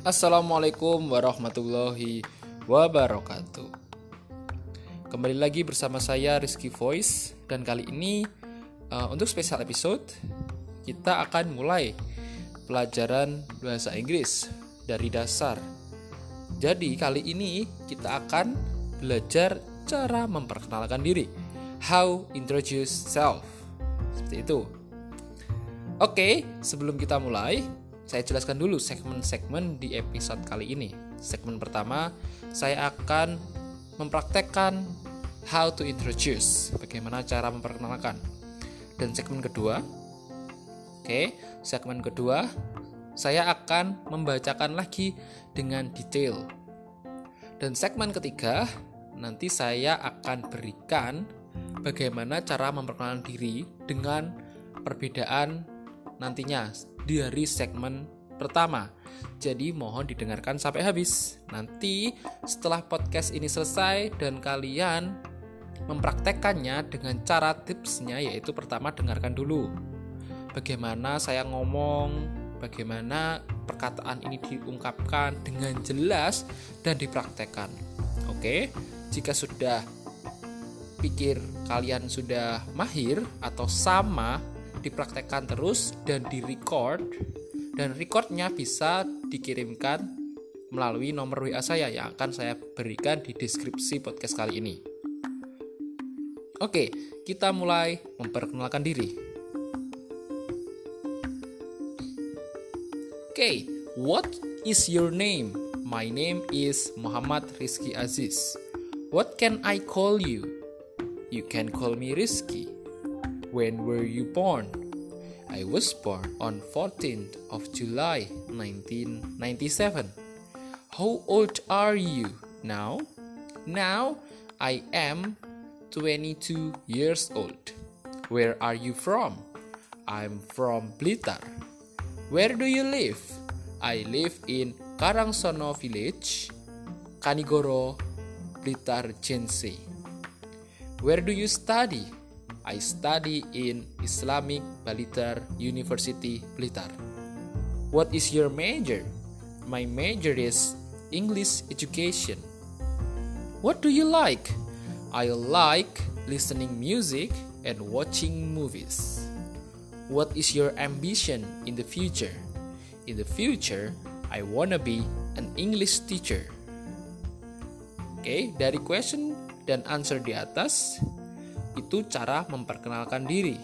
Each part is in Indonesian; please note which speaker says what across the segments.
Speaker 1: Assalamualaikum warahmatullahi wabarakatuh. Kembali lagi bersama saya Rizky Voice dan kali ini uh, untuk spesial episode kita akan mulai pelajaran bahasa Inggris dari dasar. Jadi kali ini kita akan belajar cara memperkenalkan diri. How introduce self. Seperti itu. Oke, sebelum kita mulai, saya jelaskan dulu segmen-segmen di episode kali ini. Segmen pertama, saya akan mempraktekkan how to introduce, bagaimana cara memperkenalkan. Dan segmen kedua, oke, segmen kedua, saya akan membacakan lagi dengan detail. Dan segmen ketiga, nanti saya akan berikan bagaimana cara memperkenalkan diri dengan perbedaan nantinya dari segmen pertama. Jadi mohon didengarkan sampai habis. Nanti setelah podcast ini selesai dan kalian mempraktekkannya dengan cara tipsnya yaitu pertama dengarkan dulu bagaimana saya ngomong, bagaimana perkataan ini diungkapkan dengan jelas dan dipraktekkan. Oke, jika sudah pikir kalian sudah mahir atau sama dipraktekkan terus dan di record dan recordnya bisa dikirimkan melalui nomor WA saya yang akan saya berikan di deskripsi podcast kali ini. Oke, kita mulai memperkenalkan diri. Oke, what is your name? My name is Muhammad Rizky Aziz. What can I call you? You can call me Rizky. When were you born? I was born on 14th of July 1997. How old are you now? Now I am 22 years old. Where are you from? I'm from Blitar. Where do you live? I live in Karangsono village, Kanigoro, Blitar, Jense. Where do you study? I study in Islamic Blitar University, Blitar. What is your major? My major is English education. What do you like? I like listening music and watching movies. What is your ambition in the future? In the future, I wanna be an English teacher. Oke, okay, dari question dan answer di atas, itu cara memperkenalkan diri.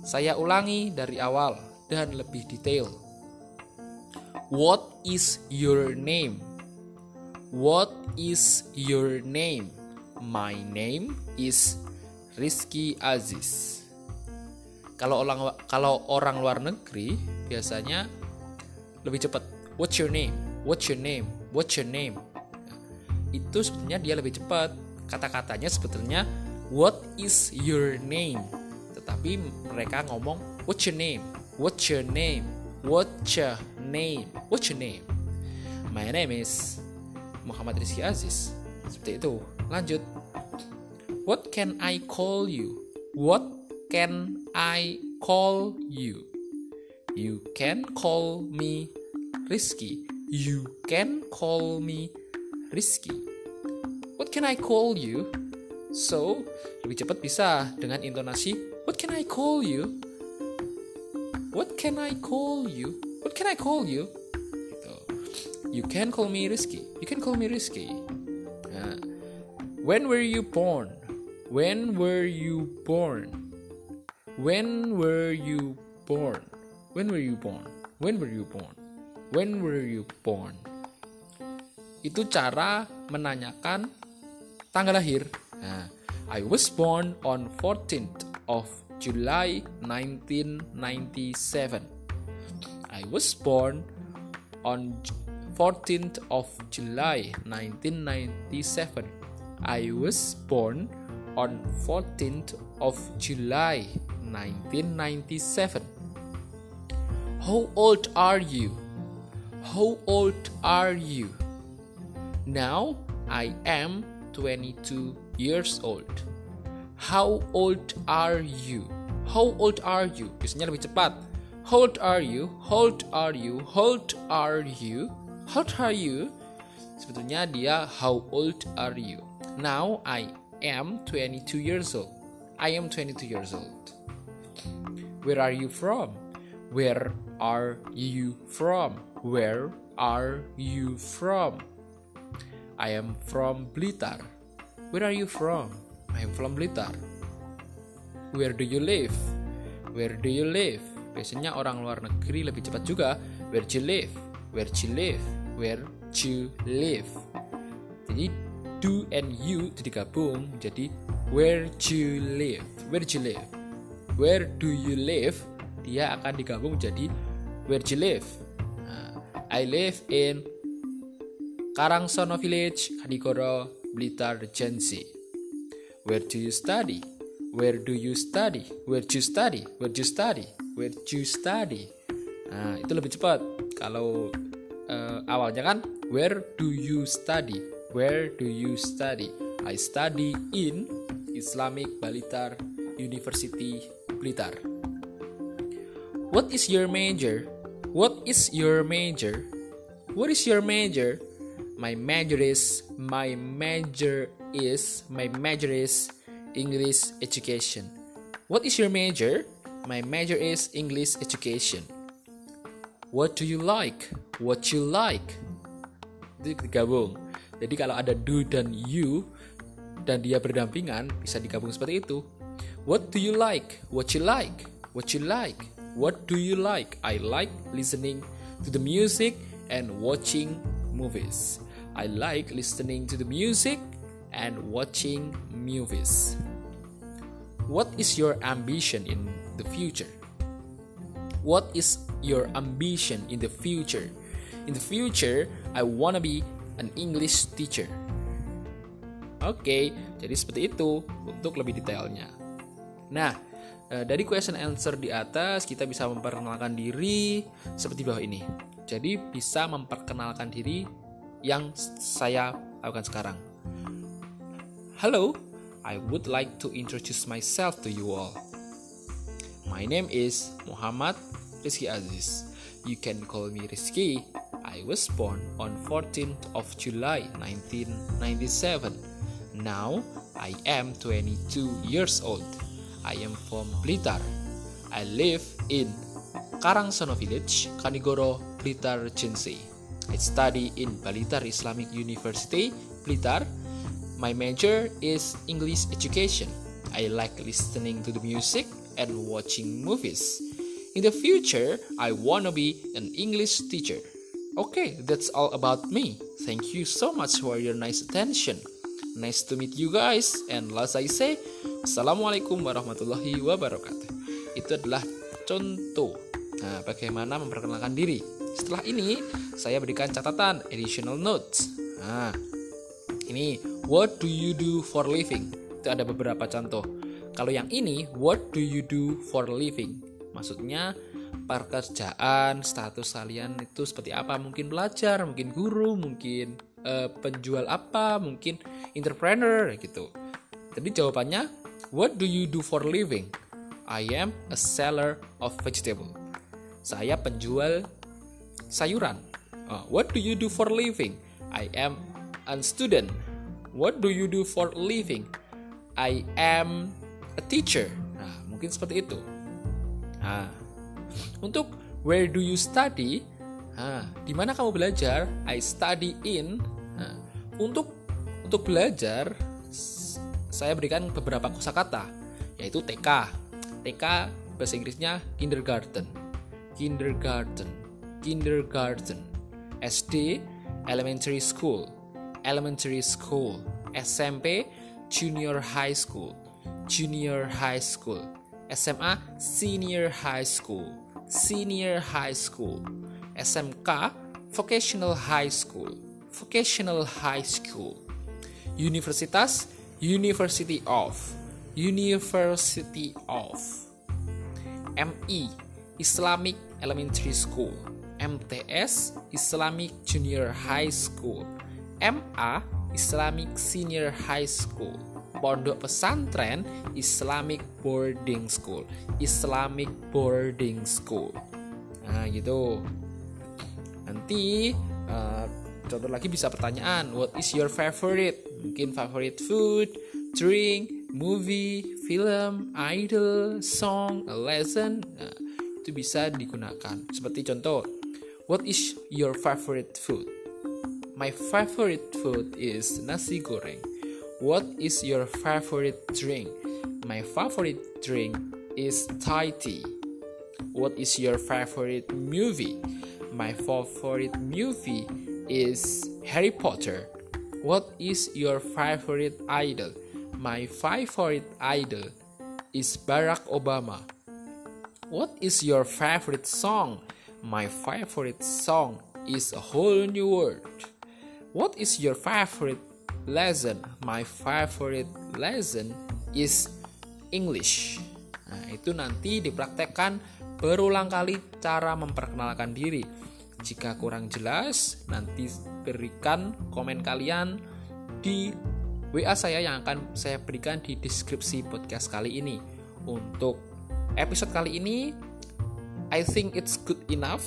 Speaker 1: Saya ulangi dari awal dan lebih detail. What is your name? What is your name? My name is Rizky Aziz. Kalau orang kalau orang luar negeri biasanya lebih cepat. What's your name? What's your name? What's your name? Itu sebetulnya dia lebih cepat. Kata-katanya sebetulnya what is your name? Tetapi mereka ngomong what's your name? What's your name? What's your name? What's your name? My name is Muhammad Rizky Aziz. Seperti itu. Lanjut. What can I call you? What can I call you? You can call me Rizky. You can call me Rizky. What can I call you So, lebih cepat bisa dengan intonasi What can I call you? What can I call you? What can I call you? Gitu. You can call me Rizky. You can call me Rizky. Nah, when were you born? When were you born? When were you born? When were you born? When were you born? When were you born? Itu cara menanyakan tanggal lahir Nah, I was born on 14th of July 1997. I was born on 14th of July 1997. I was born on 14th of July 1997. How old are you? How old are you? Now I am 22 years old. How old are you? How old are you? Biasanya lebih cepat. How old are you? How old are you? How old are you? How old are you? Sebetulnya dia how old are you? Now I am 22 years old. I am 22 years old. Where are you from? Where are you from? Where are you from? I am from Blitar. Where are you from? I am from Blitar. Where do you live? Where do you live? Biasanya orang luar negeri lebih cepat juga. Where do you live? Where do you live? Where do you live? Jadi do and you itu digabung jadi where do you live? Where do you live? Where do you live? Dia akan digabung jadi where do you live? Nah, I live in Karangsono Village, Kadikoro, Blitar, Regency. Where do you study? Where do you study? Where do you study? Where do you study? Where do you study? Nah, itu lebih cepat. Kalau uh, awalnya kan where do you study? Where do you study? I study in Islamic Balitar University Blitar. What is your major? What is your major? What is your major? My major is my major is my major is English education. What is your major? My major is English education. What do you like? What you like? Itu digabung. Jadi kalau ada do dan you dan dia berdampingan bisa digabung seperti itu. What do you like? What you like? What you like? What do you like? I like listening to the music and watching movies. I like listening to the music and watching movies. What is your ambition in the future? What is your ambition in the future? In the future, I wanna be an English teacher. Oke, okay, jadi seperti itu untuk lebih detailnya. Nah, eh, dari question answer di atas kita bisa memperkenalkan diri seperti bawah ini. Jadi bisa memperkenalkan diri yang saya lakukan sekarang. Hello, I would like to introduce myself to you all. My name is Muhammad Rizky Aziz. You can call me Rizky. I was born on 14th of July 1997. Now I am 22 years old. I am from Blitar. I live in Karangsono Village, Kanigoro, Blitar Regency. I study in Balitar Islamic University, Blitar, My major is English education. I like listening to the music and watching movies. In the future, I want to be an English teacher. Okay, that's all about me. Thank you so much for your nice attention. Nice to meet you guys. And last I say, Assalamualaikum warahmatullahi wabarakatuh. Itu adalah contoh nah, bagaimana memperkenalkan diri. Setelah ini, saya berikan catatan additional notes. Nah, ini what do you do for living? Itu ada beberapa contoh. Kalau yang ini what do you do for living? Maksudnya pekerjaan, status kalian itu seperti apa? Mungkin belajar, mungkin guru, mungkin uh, penjual apa, mungkin entrepreneur gitu. Tapi jawabannya what do you do for living? I am a seller of vegetable. Saya penjual sayuran. Uh, what do you do for living? I am a student. What do you do for living? I am a teacher. Nah, mungkin seperti itu. Nah, untuk where do you study? Nah, di mana kamu belajar? I study in. Nah, untuk untuk belajar saya berikan beberapa kosakata yaitu TK. TK bahasa Inggrisnya kindergarten. Kindergarten. Kindergarten. SD elementary school elementary school, SMP junior high school, junior high school, SMA senior high school, senior high school, SMK vocational high school, vocational high school, universitas University of, University of, ME Islamic Elementary School, MTS Islamic Junior High School, MA Islamic Senior High School Pondok Pesantren Islamic Boarding School Islamic Boarding School Nah, gitu. Nanti uh, contoh lagi bisa pertanyaan, what is your favorite? Mungkin favorite food, drink, movie, film, idol, song, a lesson. Nah, itu bisa digunakan. Seperti contoh, what is your favorite food? My favorite food is nasi goreng. What is your favorite drink? My favorite drink is Thai tea. What is your favorite movie? My favorite movie is Harry Potter. What is your favorite idol? My favorite idol is Barack Obama. What is your favorite song? My favorite song is A Whole New World. What is your favorite lesson? My favorite lesson is English. Nah, itu nanti dipraktekkan berulang kali cara memperkenalkan diri. Jika kurang jelas, nanti berikan komen kalian di WA saya yang akan saya berikan di deskripsi podcast kali ini. Untuk episode kali ini, I think it's good enough,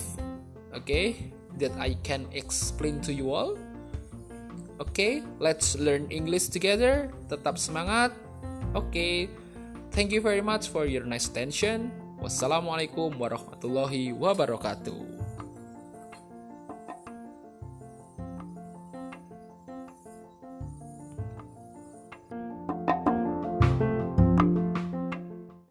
Speaker 1: okay, that I can explain to you all. Okay, let's learn English together. Tetap semangat. Okay, thank you very much for your nice attention. Wassalamualaikum warahmatullahi wabarakatuh.